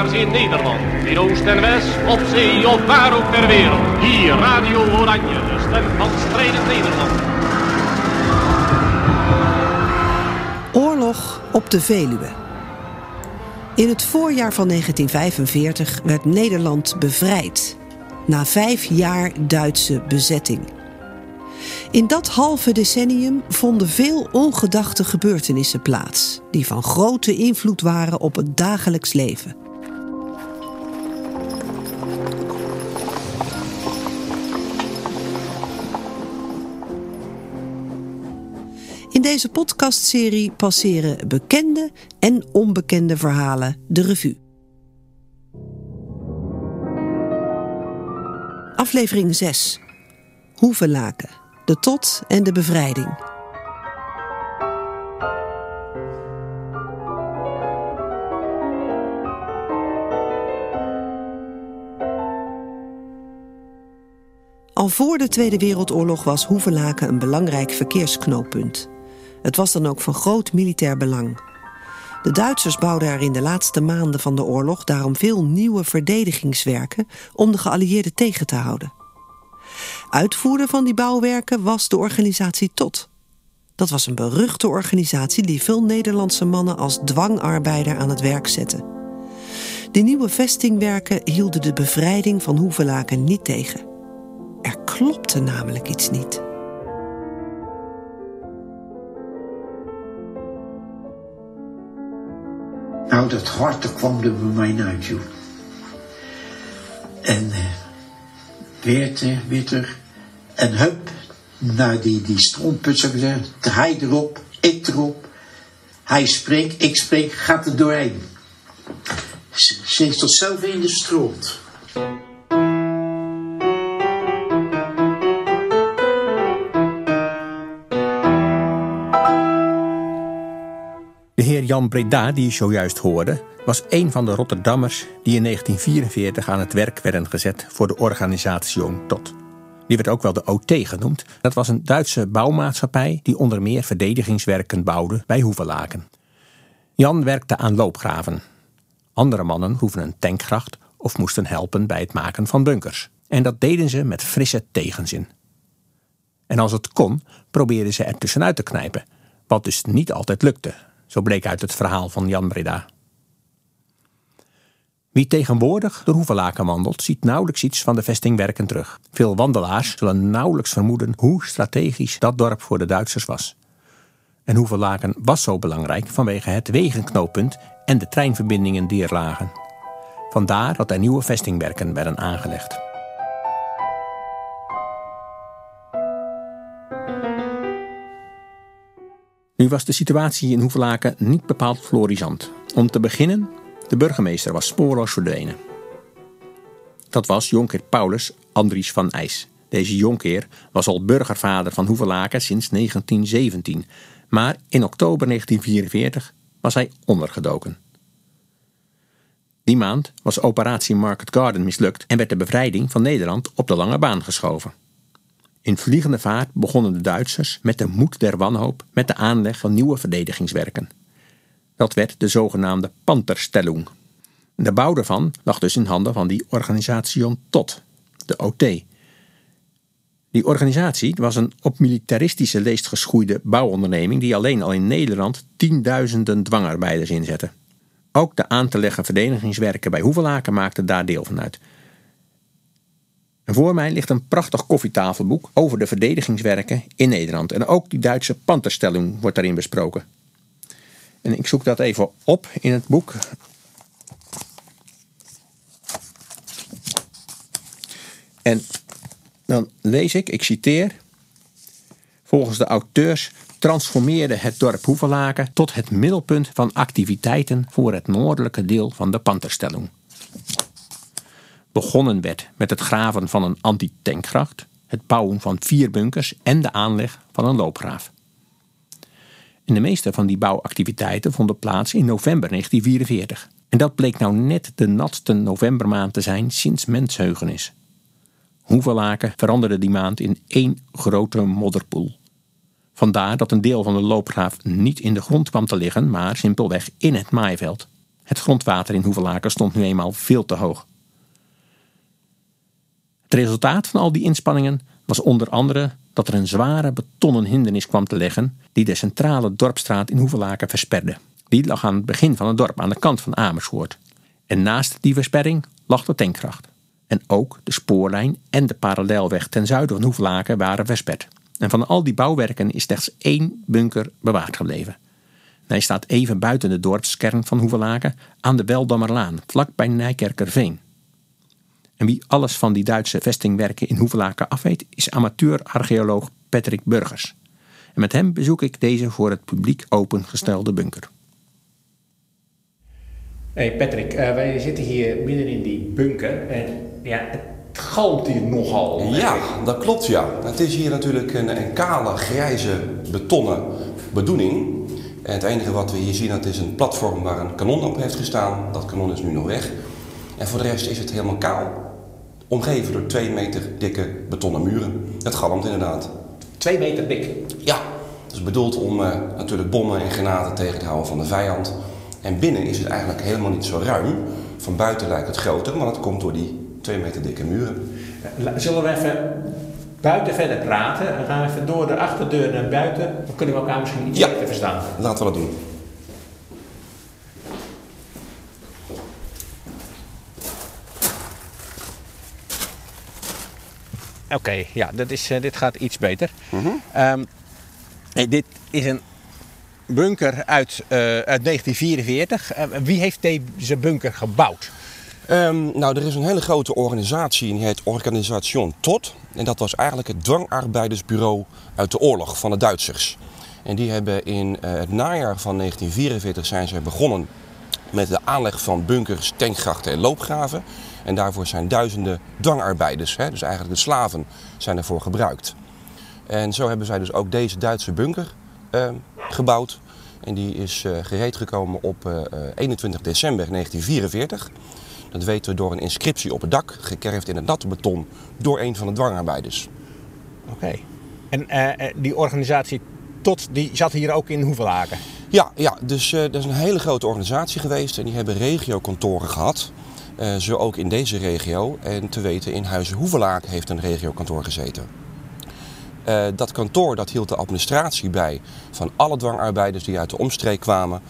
In Nederland, in Oost en West, op zee of waar ook ter wereld. Hier Radio Oranje, de stem van strijdend Nederland. Oorlog op de Veluwe. In het voorjaar van 1945 werd Nederland bevrijd. Na vijf jaar Duitse bezetting. In dat halve decennium vonden veel ongedachte gebeurtenissen plaats, die van grote invloed waren op het dagelijks leven. Deze podcastserie passeren bekende en onbekende verhalen de revue. Aflevering 6. Hoevelaken, de tot en de bevrijding. Al voor de Tweede Wereldoorlog was Hoevelaken een belangrijk verkeersknooppunt. Het was dan ook van groot militair belang. De Duitsers bouwden er in de laatste maanden van de oorlog daarom veel nieuwe verdedigingswerken om de geallieerden tegen te houden. Uitvoerder van die bouwwerken was de organisatie TOT. Dat was een beruchte organisatie die veel Nederlandse mannen als dwangarbeider aan het werk zette. Die nieuwe vestingwerken hielden de bevrijding van Hoevelaken niet tegen. Er klopte namelijk iets niet. Nou, dat hart kwam er bij mij uit, joh. En uh, werd er, er. En hup, naar die, die stromput, zou ik zeggen. Hij erop, ik erop. Hij springt, ik spring, gaat er doorheen. Sinds tot zelf in de stront. Jan Breda, die je zojuist hoorde, was een van de Rotterdammers die in 1944 aan het werk werden gezet voor de Organisation TOT. Die werd ook wel de OT genoemd. Dat was een Duitse bouwmaatschappij die onder meer verdedigingswerken bouwde bij Hoevelaken. Jan werkte aan loopgraven. Andere mannen hoefden een tankgracht of moesten helpen bij het maken van bunkers. En dat deden ze met frisse tegenzin. En als het kon, probeerden ze er tussenuit te knijpen, wat dus niet altijd lukte, zo bleek uit het verhaal van Jan Breda. Wie tegenwoordig door Hoevelaken wandelt, ziet nauwelijks iets van de vestingwerken terug. Veel wandelaars zullen nauwelijks vermoeden hoe strategisch dat dorp voor de Duitsers was. En Hoevelaken was zo belangrijk vanwege het wegenknooppunt en de treinverbindingen die er lagen. Vandaar dat er nieuwe vestingwerken werden aangelegd. Nu was de situatie in Hoevelaken niet bepaald florisant. Om te beginnen, de burgemeester was spoorloos verdwenen. Dat was Jonker Paulus Andries van IJs. Deze Jonker was al burgervader van Hoevelaken sinds 1917, maar in oktober 1944 was hij ondergedoken. Die maand was operatie Market Garden mislukt en werd de bevrijding van Nederland op de lange baan geschoven. In vliegende vaart begonnen de Duitsers met de moed der wanhoop met de aanleg van nieuwe verdedigingswerken. Dat werd de zogenaamde Pantherstellung. De bouw daarvan lag dus in handen van die Organisation TOT, de OT. Die organisatie was een op militaristische leest geschoeide bouwonderneming die alleen al in Nederland tienduizenden dwangarbeiders inzette. Ook de aan te leggen verdedigingswerken bij Hoevelaken maakten daar deel van uit. Voor mij ligt een prachtig koffietafelboek over de verdedigingswerken in Nederland. En ook die Duitse panterstelling wordt daarin besproken. En ik zoek dat even op in het boek. En dan lees ik, ik citeer. Volgens de auteurs transformeerde het dorp Hoevelaken tot het middelpunt van activiteiten voor het noordelijke deel van de Panterstelling. Begonnen werd met het graven van een antitankgracht, het bouwen van vier bunkers en de aanleg van een loopgraaf. En de meeste van die bouwactiviteiten vonden plaats in november 1944. En dat bleek nou net de natste novembermaand te zijn sinds mensheugenis. Hoevelaken veranderde die maand in één grote modderpoel. Vandaar dat een deel van de loopgraaf niet in de grond kwam te liggen, maar simpelweg in het maaiveld. Het grondwater in Hoevelaken stond nu eenmaal veel te hoog. Het resultaat van al die inspanningen was onder andere dat er een zware betonnen hindernis kwam te liggen die de centrale dorpstraat in Hoevelaken versperde. Die lag aan het begin van het dorp aan de kant van Amersfoort. En naast die versperring lag de tankkracht. En ook de spoorlijn en de parallelweg ten zuiden van Hoevelaken waren versperd. En van al die bouwwerken is slechts één bunker bewaard gebleven. hij staat even buiten de dorpskern van Hoevelaken aan de Weldammerlaan, vlakbij Nijkerkerveen. En wie alles van die Duitse vestingwerken in Hoevelaken afweet, is amateur-archeoloog Patrick Burgers. En met hem bezoek ik deze voor het publiek opengestelde bunker. Hey Patrick, uh, wij zitten hier midden in die bunker en ja, het galmt hier nogal. Ja, dat klopt ja. Het is hier natuurlijk een, een kale, grijze, betonnen bedoeling. En het enige wat we hier zien, dat is een platform waar een kanon op heeft gestaan. Dat kanon is nu nog weg. En voor de rest is het helemaal kaal. Omgeven door twee meter dikke betonnen muren. Het galmt inderdaad. Twee meter dik? Ja, dat is bedoeld om uh, natuurlijk bommen en granaten tegen te houden van de vijand. En binnen is het eigenlijk helemaal niet zo ruim. Van buiten lijkt het groter, maar dat komt door die twee meter dikke muren. Zullen we even buiten verder praten? Dan gaan we even door de achterdeur naar buiten. Dan kunnen we elkaar misschien iets ja. beter verstaan. Laten we dat doen. Oké, ja, dat is, uh, dit gaat iets beter. Mm -hmm. um, dit is een bunker uit, uh, uit 1944. Uh, wie heeft deze bunker gebouwd? Um, nou, er is een hele grote organisatie en die heet Organisation TOT. En dat was eigenlijk het dwangarbeidersbureau uit de oorlog van de Duitsers. En die hebben in uh, het najaar van 1944 zijn ze begonnen met de aanleg van bunkers, tankgrachten en loopgraven. En daarvoor zijn duizenden dwangarbeiders, hè, dus eigenlijk de slaven, zijn ervoor gebruikt. En zo hebben zij dus ook deze Duitse bunker uh, gebouwd. En die is uh, gereed gekomen op uh, 21 december 1944. Dat weten we door een inscriptie op het dak, gekerfd in het natte beton, door een van de dwangarbeiders. Oké. En uh, die organisatie tot, die zat hier ook in Hoevelaken? Ja, ja dus uh, dat is een hele grote organisatie geweest en die hebben regiokantoren gehad. Uh, zo ook in deze regio. En te weten, in Huizen Hoevelaken heeft een regiokantoor gezeten. Uh, dat kantoor dat hield de administratie bij van alle dwangarbeiders die uit de omstreek kwamen.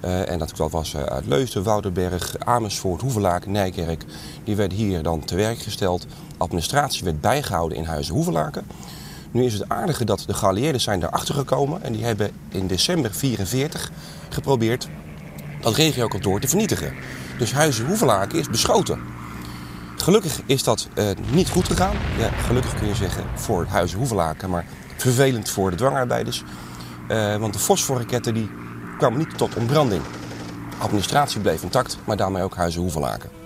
En dat was uit Leusden, Woudenberg, Amersfoort, Hoevelaken, Nijkerk. Die werden hier dan te werk gesteld. Administratie werd bijgehouden in Huizen Hoevelaken. Nu is het aardige dat de geallieerden zijn daarachter gekomen. En die hebben in december 1944 geprobeerd dat regiokantoor te vernietigen. Dus Huizen Hoevelaken is beschoten. Gelukkig is dat uh, niet goed gegaan. Ja, gelukkig kun je zeggen voor Huizen Hoevelaken, maar vervelend voor de dwangarbeiders. Uh, want de fosforraketten die kwamen niet tot ontbranding. Administratie bleef intact, maar daarmee ook Huizen Hoevelaken.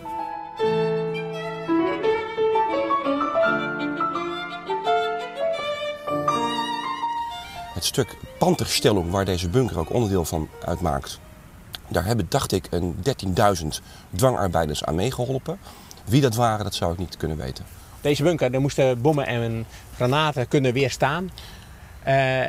Het stuk Panterstellung, waar deze bunker ook onderdeel van uitmaakt, daar hebben, dacht ik, een 13.000 dwangarbeiders aan meegeholpen. Wie dat waren, dat zou ik niet kunnen weten. Deze bunker, daar moesten bommen en granaten kunnen weerstaan. Uh,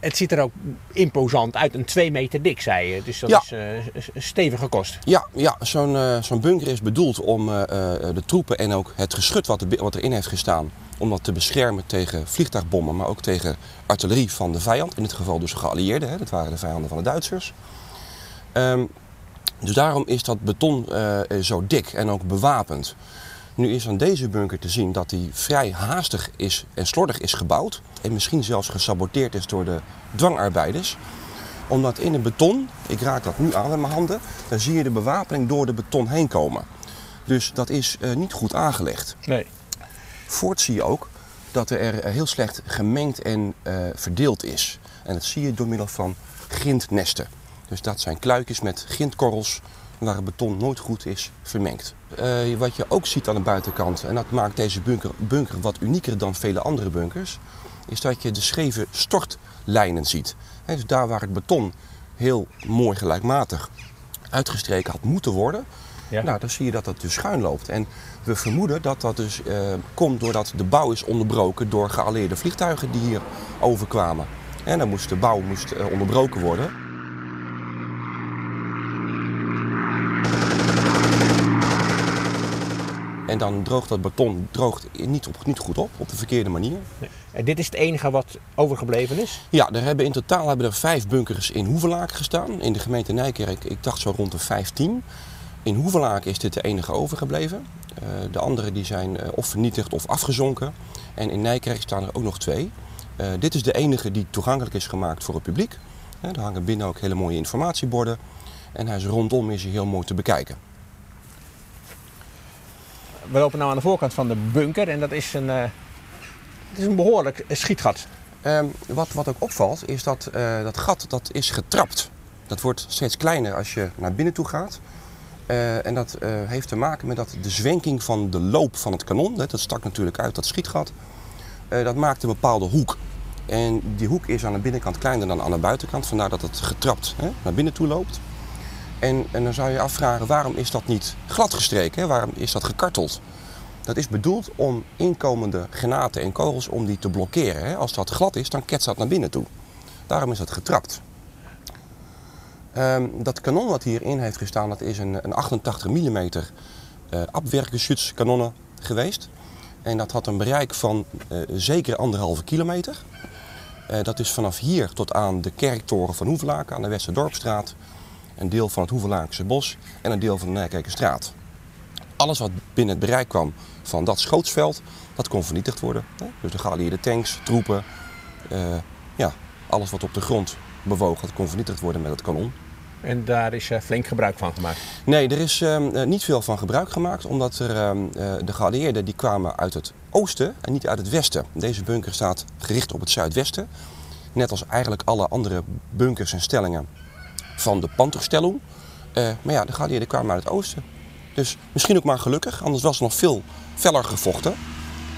het ziet er ook imposant uit, een 2 meter dik, zei je. Dus dat ja. is uh, een stevige kost. Ja, ja zo'n uh, zo'n bunker is bedoeld om de troepen en ook het geschut wat, er, wat erin heeft gestaan... om dat te beschermen tegen vliegtuigbommen, maar ook tegen artillerie van de vijand. In dit geval dus geallieerden, hè? dat waren de vijanden van de Duitsers. Um, dus daarom is dat beton zo dik en ook bewapend. Nu is aan deze bunker te zien dat hij vrij haastig is en slordig is gebouwd. En misschien zelfs gesaboteerd is door de dwangarbeiders. Omdat in het beton, ik raak dat nu aan met mijn handen, dan zie je de bewapening door de beton heen komen. Dus dat is uh, niet goed aangelegd. Nee. Voort zie je ook dat er heel slecht gemengd en uh, verdeeld is. En dat zie je door middel van grindnesten. Dus dat zijn kluikjes met grindkorrels waar het beton nooit goed is vermengd. Uh, wat je ook ziet aan de buitenkant, en dat maakt deze bunker, bunker wat unieker dan vele andere bunkers, is dat je de scheve stortlijnen ziet. He, dus daar waar het beton heel mooi gelijkmatig uitgestreken had moeten worden, ja. nou, dan zie je dat dat dus schuin loopt. En we vermoeden dat dat dus eh, komt doordat de bouw is onderbroken door geallieerde vliegtuigen die hier overkwamen. En dan moest de bouw moest, eh, onderbroken worden. En dan droogt dat beton droogt niet, op, niet goed op, op de verkeerde manier. En dit is het enige wat overgebleven is? Ja, er hebben in totaal hebben er vijf bunkers in Hoevelaak gestaan. In de gemeente Nijkerk, ik dacht zo rond de 15. In Hoevelaak is dit de enige overgebleven. Uh, de andere die zijn uh, of vernietigd of afgezonken. En in Nijkerk staan er ook nog twee. Uh, dit is de enige die toegankelijk is gemaakt voor het publiek. er hangen binnen ook hele mooie informatieborden. En hij is rondom is hij heel mooi te bekijken. We lopen nu aan de voorkant van de bunker en dat is een, het is een behoorlijk schietgat. Ehm, wat, wat ook opvalt is dat dat gat dat is getrapt. Dat wordt steeds kleiner als je naar binnen toe gaat. Uh, en dat uh, heeft te maken met dat de zwenking van de loop van het kanon, dat stak natuurlijk uit dat schietgat, uh, dat maakt een bepaalde hoek. En die hoek is aan de binnenkant kleiner dan aan de buitenkant, vandaar dat het getrapt hè, naar binnen toe loopt. En, en, dan zou je afvragen, waarom is dat niet gladgestreken? Hè? Waarom is dat gekarteld? Dat is bedoeld om inkomende granaten en kogels om die te blokkeren. Hè? Als dat glad is, dan ketst dat naar binnen toe. Daarom is dat getrapt. Um, dat kanon wat hierin heeft gestaan, dat is een, een 88 mm uh, abwehrgeschützkanonnen geweest. En dat had een bereik van uh, zeker anderhalve kilometer. Uh, dat is vanaf hier tot aan de kerktoren van Hoevelaken aan de Westerdorpstraat. Een deel van het Hoevelaakse bos en een deel van de Nijkerkenstraat. Alles wat binnen het bereik kwam van dat schootsveld, dat kon vernietigd worden. Hè? Dus de geallieerde tanks, troepen, uh, ja, alles wat op de grond bewoog, dat kon vernietigd worden met het kanon. En daar is uh, flink gebruik van gemaakt? Nee, er is uh, niet veel van gebruik gemaakt. Omdat er, uh, de geallieerden die kwamen uit het oosten en niet uit het westen. Deze bunker staat gericht op het zuidwesten. Net als eigenlijk alle andere bunkers en stellingen van de Pantherstellung. maar ja, de geallieerden kwamen uit het oosten. Dus misschien ook maar gelukkig. Anders was er nog veel feller gevochten.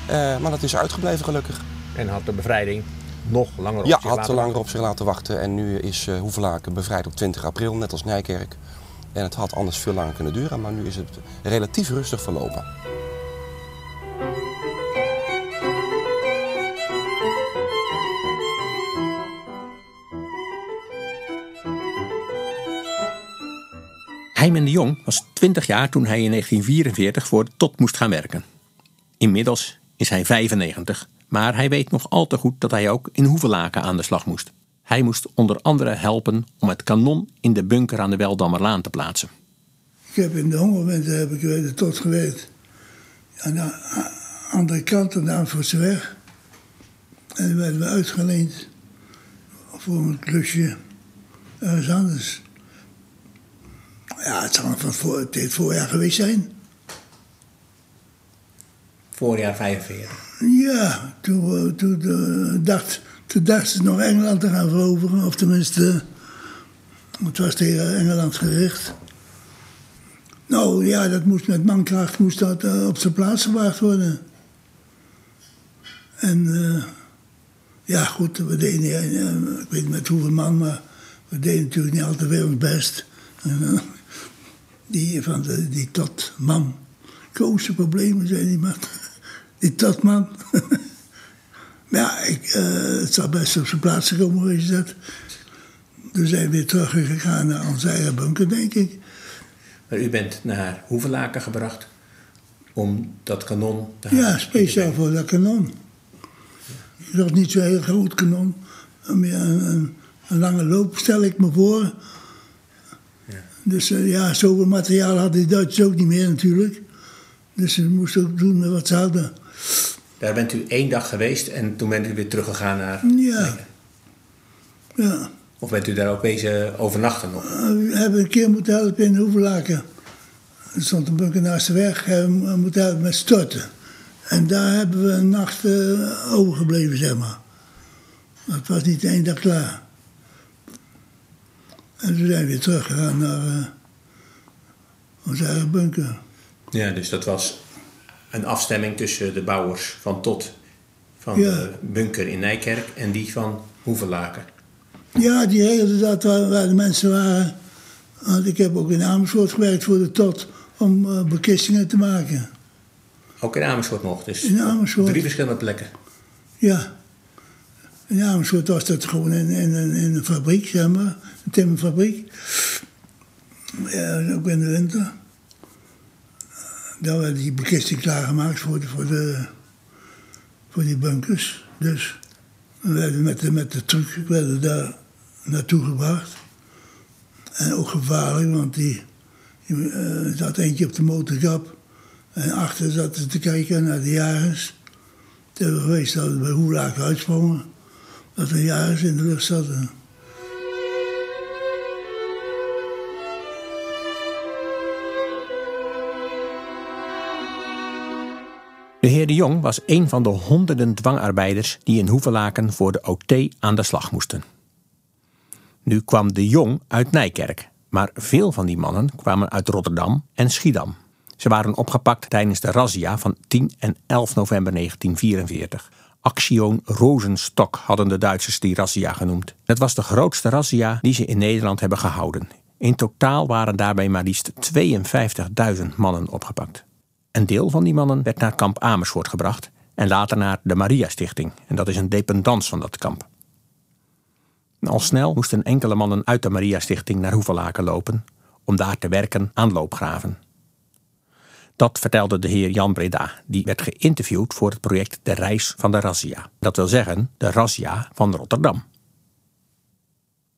maar dat is uitgebleven gelukkig. En had de bevrijding nog langer op ja, zich had laten langer op zich laten wachten. En nu is uh, Hoevelaken bevrijd op 20 april, net als Nijkerk. En het had anders veel langer kunnen duren, maar nu is het relatief rustig verlopen. Heimen de Jong was 20 jaar toen hij in 1944 voor de TOT moest gaan werken. Inmiddels is hij 95 maar hij weet nog al te goed dat hij ook in Hoevelaken aan de slag moest. Hij moest onder andere helpen om het kanon in de bunker aan de Weldammerlaan te plaatsen. Ik heb in de hongerwinter heb ik tot gewerkt. Aan de andere kant van de Amsterdamseweg. En dan werden we uitgeleend voor een klusje ergens anders. Ja, het zal van voor, het voorjaar geweest zijn. Voorjaar 45. Ja, toen, toen, uh, dacht, toen dacht ze nog Engeland te gaan veroveren. Of tenminste, het was tegen Engeland gericht. Nou ja, dat moest met mankracht moest dat, uh, op zijn plaats gebracht worden. En ja, goed, we deden, ik weet niet met hoeveel man, maar we deden natuurlijk niet altijd weer ons best. Die van die tot man. Grootste problemen zijn die man die tot man. ja, ik, uh, het zou best op zijn plaats gekomen geweest dat. Toen zijn we weer teruggegaan naar onze eigen bunker, denk ik. Maar u bent naar Hoevelaken gebracht om dat kanon te Ja, speciaal voor dat kanon. Het was niet zo'n heel groot kanon. Een, een, een, lange loop, stel ik me voor. Ja. Dus uh, ja, zoveel materiaal hadden die Duitsers ook niet meer natuurlijk. Dus ze moesten ook doen wat ze hadden. Daar bent u één dag geweest en toen bent u weer teruggegaan naar. Ja. Ja. Of bent u daar ook bezig overnachten nog? Uh, we hebben een keer moeten helpen in Hoevelaken. Er stond een bunker naast de weg. We moeten helpen met storten. En daar hebben we een nacht uh, overgebleven, zeg maar. Dat was niet één dag klaar. En toen zijn we weer teruggegaan naar uh, onze eigen bunker. Ja, dus dat was een afstemming tussen de bouwers van Tot, van ja. de bunker in Nijkerk en die van Hoevelaken. Ja, die regelden dat waar, de mensen waren. Want ik heb ook in Amersfoort gewerkt voor de Tot om uh, bekistingen te maken. Ook in Amersfoort nog, dus in Amersfoort. drie verschillende plekken. Ja. In Amersfoort was dat gewoon in, in, in een fabriek, zeg maar. Een timmerfabriek. Ja, ook in de winter. Dan werden die bekisting klaargemaakt voor voor de, voor die bunkers. Dus we werden met de, met de truck werden daar naartoe gebracht. En ook gevaarlijk, want die, eh, zat eentje op de motorkap. En achter zaten ze te kijken naar de jagers. Toen hebben we geweest dat we bij Hoelaak uitsprongen. Dat de jagers in de lucht zaten. De heer De Jong was een van de honderden dwangarbeiders die in Hoevelaken voor de OT aan de slag moesten. Nu kwam De Jong uit Nijkerk, maar veel van die mannen kwamen uit Rotterdam en Schiedam. Ze waren opgepakt tijdens de razzia van 10 en 11 november 1944. Action Rozenstok hadden de Duitsers die razzia genoemd. Het was de grootste razzia die ze in Nederland hebben gehouden. In totaal waren daarbij maar liefst 52.000 mannen opgepakt. Een deel van die mannen werd naar kamp Amersfoort gebracht en later naar de Maria Stichting. En dat is een dependance van dat kamp. Al snel moesten enkele mannen uit de Maria Stichting naar Hoevelaken lopen om daar te werken aan loopgraven. Dat vertelde de heer Jan Breda, die werd geïnterviewd voor het project De Reis van de Razzia. Dat wil zeggen, de Razzia van Rotterdam.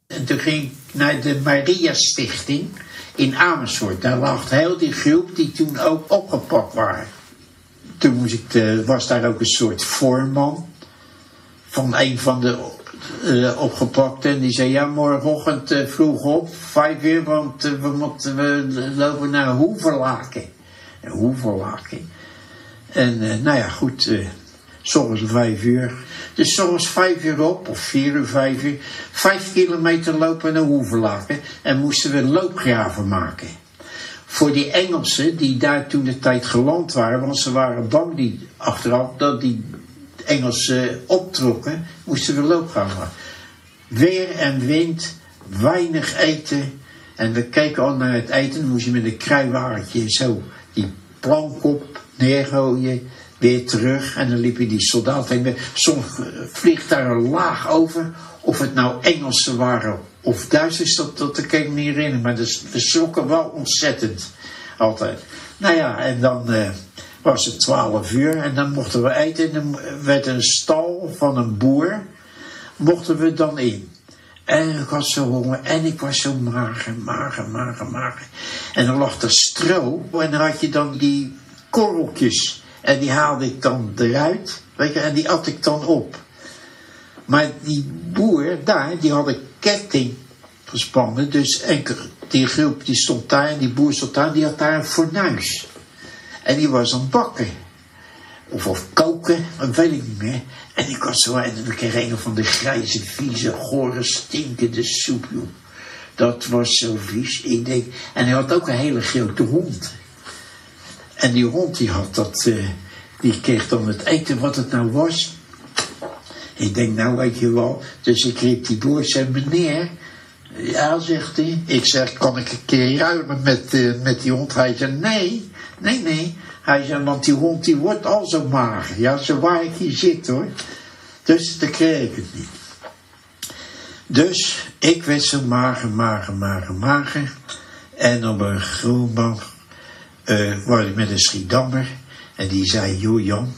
En toen ging ik naar de Maria Stichting in Amersfoort. Daar lag heel die groep die toen ook opgepakt waren. Toen moest ik de, was daar ook een soort voorman van een van de uh, opgepakten. En die zei, ja, morgenochtend uh, vroeg op, vijf uur, want we moeten we lopen naar Hoeverlaken. Hoeverlaken. En nou ja, goed, soms vijf uur. Dus soms vijf uur op, of vier uur, vijf uur. Vijf kilometer lopen naar Hoeverlaken. En moesten we loopgraven maken. Voor die Engelsen die daar toen de tijd geland waren, want ze waren bang die achteraf dat die Engelsen optrokken, moesten we loopgraven maken. Weer en wind, weinig eten. En we keken al naar het eten, dan moest je met een kruiwagentje zo die plank op neergooien weer terug. En dan liep je die soldaat heen. Soms vliegt daar een laag over. Of het nou Engelsen waren of Duitsers, dat, dat kan ik niet herinneren. Maar dus, we schrokken wel ontzettend. Altijd. Nou ja, en dan uh, was het twaalf uur. En dan mochten we eten. En dan werd een stal van een boer. Mochten we dan in. En ik had zo honger en ik was zo mager, mager, mager, mager. En dan lag er stro en dan had je dan die korreltjes en die haalde ik dan eruit, weet je, en die at ik dan op. Maar die boer daar, die had een ketting gespannen. Dus enkel, die groep die stond daar en die boer stond daar, die had daar een fornuis. En die was aan het bakken. Of, of koken, dat weet ik niet meer. En ik was zo, en dan een van de grijze, vieze, gore, stinkende soep, joh. Dat was zo vies. Ik denk, en hij had ook een hele grote hond. En die hond die had dat, uh, die kreeg dan het eten wat het nou was. Ik denk, nou weet je wel. Dus ik riep die boer, zei meneer. Ja, zegt hij. Ik zeg, kan ik een keer ruimen met, uh, met die hond? Hij zei, nee, nee, nee. Hij zei, want die hond die wordt al zo mager. Ja, zo waar ik hier zit hoor. Dus dan kreeg ik het niet. Dus ik werd zo mager, mager, mager, mager. En op een groenband uh, ik met een Schiedammer. En die zei, joh Jan,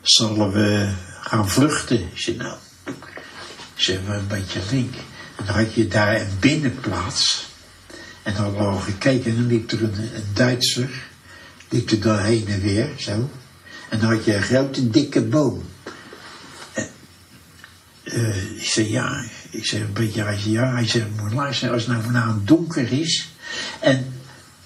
zullen we gaan vluchten? Ik zei, nou, zeg we een beetje link. En dan had je daar een binnenplaats. En dan hadden we gekeken en dan liep er een, Duitser. Liep er daar heen en weer, zo. En dan had je een grote dikke boom. En, uh, ik zei, ja. Ik zei een beetje, hij zei, ja. Hij zei, moet luisteren, als het nou vanavond donker is. En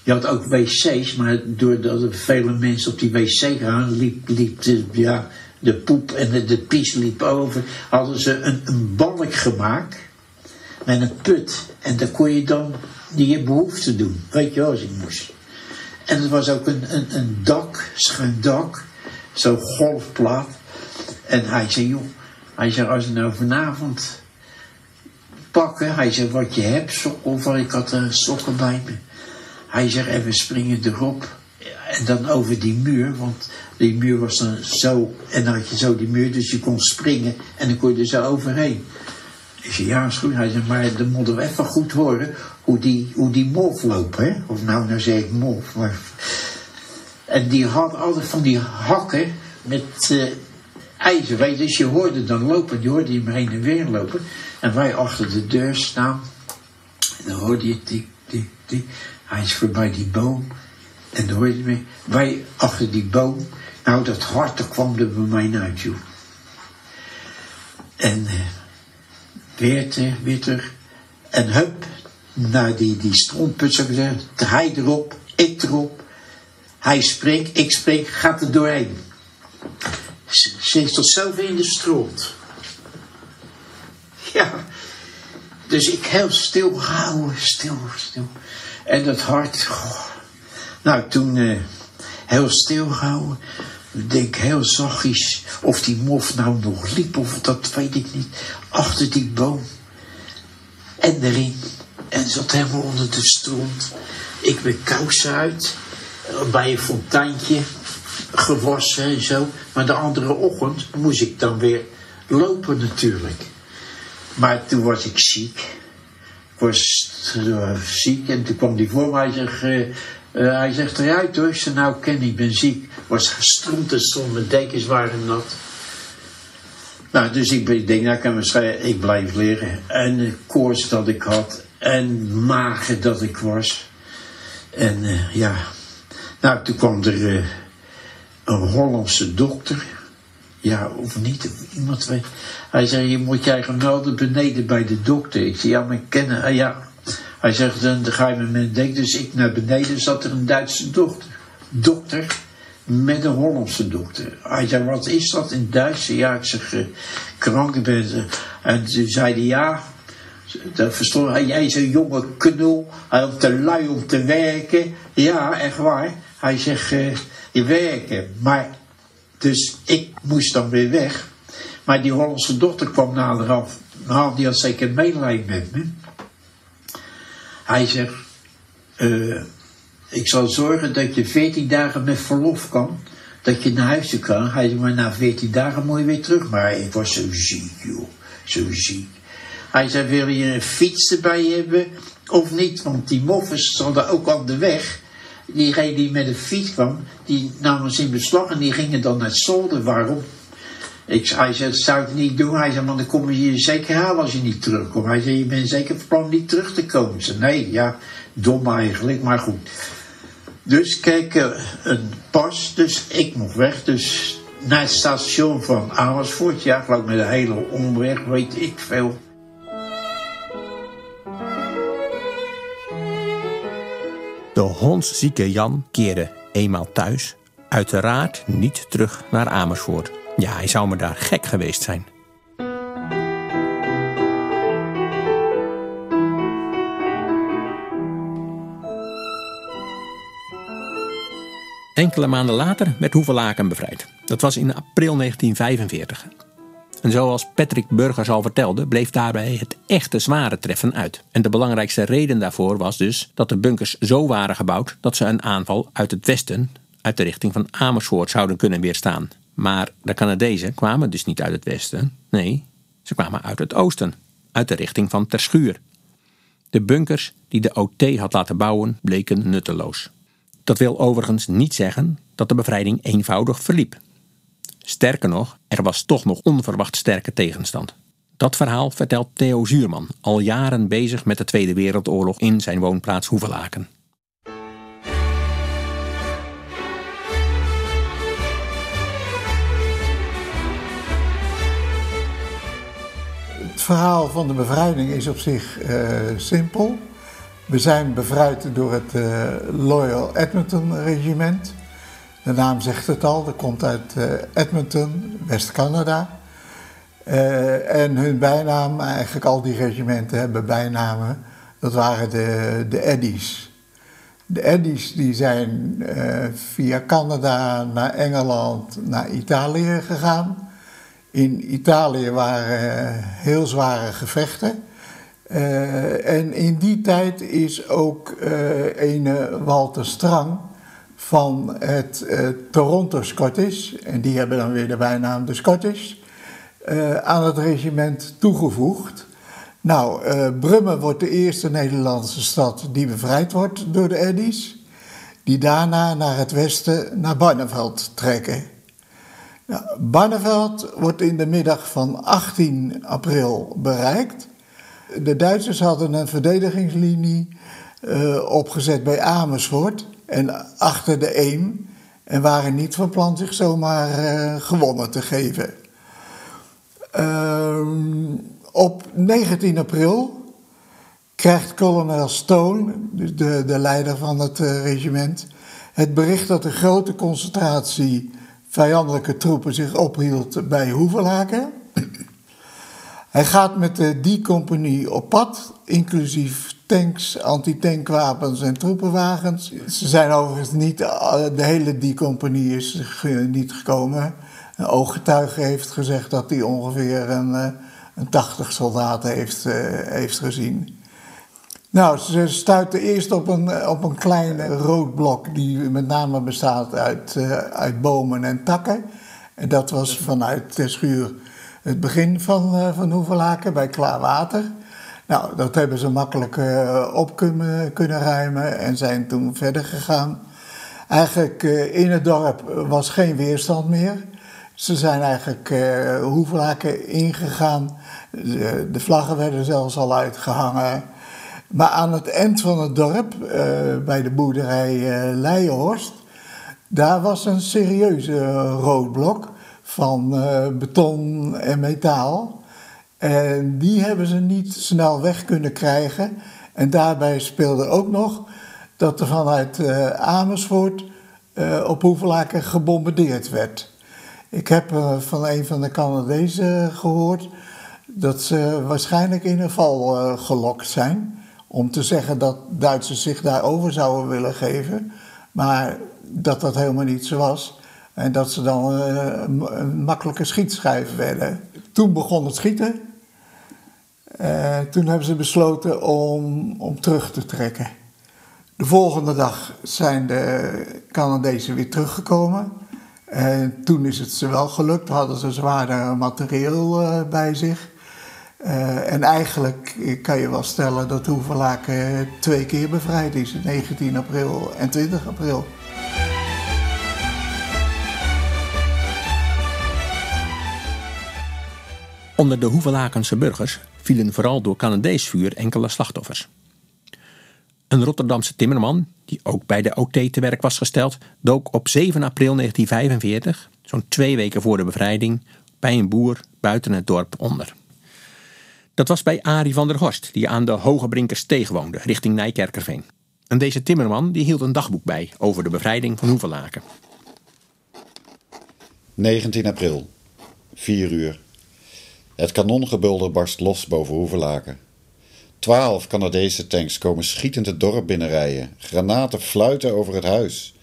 je had ook wc's, maar doordat er vele mensen op die wc gaan, liep, de, ja, de poep en de, de pies liep over. Hadden ze een, een balk gemaakt met een put. En daar kon je dan je behoefte doen. Weet je wel, als je moest. En er was ook een, een, een dak, schuin dak, zo'n golfplaat. En hij zei, joh, hij zei, als je nou vanavond pakken, hij zei, wat je hebt, sokken, of ik had er sokken bij me. Hij zegt, en we springen erop. En dan over die muur, want die muur was dan zo, en dan had je zo die muur, dus je kon springen en dan kon je er zo overheen. Ik ja, is goed. Hij zei, maar dan moeten we even goed horen hoe die, hoe die mof loopt, hè. Of nou, nou zeg ik mof, maar En die hadden altijd van die hakken met uh, ijzer. Weet je, dus je hoorde dan lopen, die hoorde hem heen en weer lopen. En wij achter de deur staan. En dan hoorde je tik, tik, tik. Hij is voorbij die boom. En dan hoorde je. Wij achter die boom. Nou, dat hart kwam er bij mij uit. En uh, weer, weer terug. En hup, naar die, die stromput, zou ik zeggen. Hij erop, ik erop. Hij springt, ik spring, gaat er doorheen. Ze is tot zover in de stront. Ja, dus ik heel stil gehouden, stil, stil. En dat hart, nou toen uh, heel stil gehouden. Ik denk heel zachtjes of die mof nou nog liep of dat weet ik niet. Achter die boom. En erin. En zat helemaal onder de stront. Ik ben kousen uit. Bij een fonteintje. Gewassen en zo. Maar de andere ochtend moest ik dan weer lopen natuurlijk. Maar toen was ik ziek. Was ziek en toen kwam die voor mij. Hij zegt, hij zegt eruit hoor. Nou ken ik ben ziek. Was gestroomd en stond mijn dekens waren nat. Nou, dus ik, denk, nou kan waarschijnlijk, ik blijf liggen. En de koorts dat ik had. En mager dat ik was. En uh, ja, nou toen kwam er een Hollandse dokter. Ja, of niet, iemand weet. Hij zei, je moet jij gaan melden beneden bij de dokter. Ik zei, ja, maar ik ken uh, ja. Hij zegt, dan ga je met mijn denk. Dus ik naar beneden zat er een Duitse dokter. Dokter met een Hollandse dokter. Hij zei, wat is dat in Duits? Ja, ik zeg, uh. En toen zei ja, dat verstond hij. Jij is een jonge knul, hij had te lui om te werken. Ja, echt waar. Hij zegt, uh, je werken. Maar, dus ik moest dan weer weg. Maar die Hollandse dokter kwam nader af. Nou, die had zeker medelijden met me. Hij zegt, uh, ik zal zorgen dat je 14 dagen met verlof kan. Dat je naar huis kan. Hij zei, maar na 14 dagen moet je weer terug. Maar ik was zo ziek, joh. Zo ziek. Hij zei, wil je een fiets erbij hebben of niet? Want die moffers stonden ook aan de weg. Die reden die met een fiets kwam, die namen ze in beslag en die gingen dan naar zolder. Waarom? Ik, hij zei, dat zou ik niet doen. Hij zei, maar dan kom je je zeker halen als je niet terugkomt. Hij zei, je bent zeker van plan niet terug te komen. Ik zei, nee, ja, dom eigenlijk, maar goed. Dus kijk, een pas, dus ik mocht weg. Dus naar het station van Amersfoort, ja, geloof met een hele omweg, weet ik veel. De hondszieke Jan keerde eenmaal thuis, uiteraard niet terug naar Amersfoort. Ja, hij zou me daar gek geweest zijn. Enkele maanden later werd Hoevelaken bevrijd. Dat was in april 1945. En zoals Patrick Burgers al vertelde, bleef daarbij het echte zware treffen uit. En de belangrijkste reden daarvoor was dus dat de bunkers zo waren gebouwd dat ze een aanval uit het westen, uit de richting van Amersfoort, zouden kunnen weerstaan. Maar de Canadezen kwamen dus niet uit het westen, nee, ze kwamen uit het oosten, uit de richting van Terschuur. De bunkers die de OT had laten bouwen bleken nutteloos. Dat wil overigens niet zeggen dat de bevrijding eenvoudig verliep. Sterker nog, er was toch nog onverwacht sterke tegenstand. Dat verhaal vertelt Theo Zuurman, al jaren bezig met de Tweede Wereldoorlog in zijn woonplaats Hoevelaken. Het verhaal van de bevrijding is op zich uh, simpel. We zijn bevrijd door het uh, Loyal Edmonton Regiment. De naam zegt het al, dat komt uit uh, Edmonton, West-Canada. Uh, en hun bijnaam, eigenlijk al die regimenten hebben bijnamen, dat waren de, de Eddies. De Eddies die zijn via Canada naar Engeland, naar Italië gegaan. In Italië waren heel zware gevechten. En in die tijd is ook ene Walter Strang van het uh, Toronto Scottish, en die hebben dan weer de bijnaam de Scottish, aan het regiment toegevoegd. Nou, Brummen wordt de eerste Nederlandse stad die bevrijd wordt door de Eddies. die daarna naar het westen naar Barneveld trekken. Nou, Barneveld wordt in de middag van 18 april bereikt. De Duitsers hadden een verdedigingslinie opgezet bij Amersfoort en achter de Eem en waren niet van plan zich zomaar uh, gewonnen te geven. Uh, op 19 april krijgt kolonel Stone, de, de leider van het uh, regiment, het bericht dat een grote concentratie vijandelijke troepen zich ophield bij Hoevelaken. Hij gaat met de die compagnie op pad, inclusief tanks, antitankwapens en troepenwagens. Ze zijn overigens niet, de hele die compagnie is niet gekomen. Een ooggetuige heeft gezegd dat hij ongeveer een, eh, een 80 soldaten heeft, heeft gezien. Nou, ze stuiten eerst op een, op een klein rood blok die met name bestaat uit, uit bomen en takken. En dat was vanuit Terschuur het begin van, uh, van Hoevelaken bij klaar water. Nou, dat hebben ze makkelijk uh, op kunnen, kunnen ruimen en zijn toen verder gegaan. Eigenlijk in het dorp was geen weerstand meer. Ze zijn eigenlijk uh, Hoevelaken ingegaan. De, vlaggen werden zelfs al uitgehangen. Maar aan het eind van het dorp, bij de boerderij Leijenhorst, daar was een serieuze roodblok van beton en metaal. En die hebben ze niet snel weg kunnen krijgen. En daarbij speelde ook nog dat er vanuit Amersfoort op Hoevelaken gebombardeerd werd. Ik heb van een van de Canadezen gehoord dat ze waarschijnlijk in een val gelokt zijn. Om te zeggen dat Duitsers zich daarover zouden willen geven. Maar dat dat helemaal niet zo was. En dat ze dan een makkelijke schietschijf werden. Toen begon het schieten. toen hebben ze besloten om, om terug te trekken. De volgende dag zijn de Canadezen weer teruggekomen. En toen is het ze wel gelukt, hadden ze zwaarder materieel bij zich. En eigenlijk kan je wel stellen dat Hoevelaken twee keer bevrijd is, 19 april en 20 april. Onder de Hoevelakense burgers vielen vooral door Canadees vuur enkele slachtoffers. Een Rotterdamse timmerman, die ook bij de OT te werk was gesteld, dook op 7 april 1945, zo'n twee weken voor de bevrijding, bij een boer buiten het dorp onder. Dat was bij Arie van der Horst, die aan de Hoge steeg woonde, richting Nijkerkerveen. En deze timmerman die hield een dagboek bij over de bevrijding van Hoevelaken. 19 april, 4 uur. Het kanongebulder barst los boven Hoevelaken. Twaalf Canadese tanks komen schietend het dorp binnenrijden. Granaten fluiten over het huis.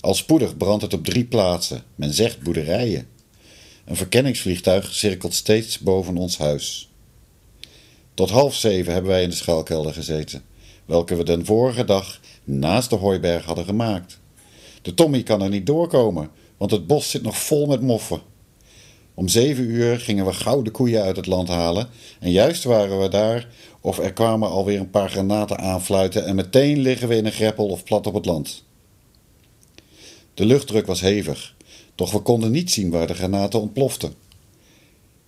Al spoedig brandt het op drie plaatsen. Men zegt boerderijen. Een verkenningsvliegtuig cirkelt steeds boven ons huis. Tot half zeven hebben wij in de schuilkelder gezeten, welke we den vorige dag naast de hooiberg hadden gemaakt. De Tommy kan er niet doorkomen, want het bos zit nog vol met moffen. Om zeven uur gingen we gouden koeien uit het land halen en juist waren we daar of er kwamen alweer een paar granaten aanfluiten en meteen liggen we in een greppel of plat op het land. De luchtdruk was hevig, doch we konden niet zien waar de granaten ontploften.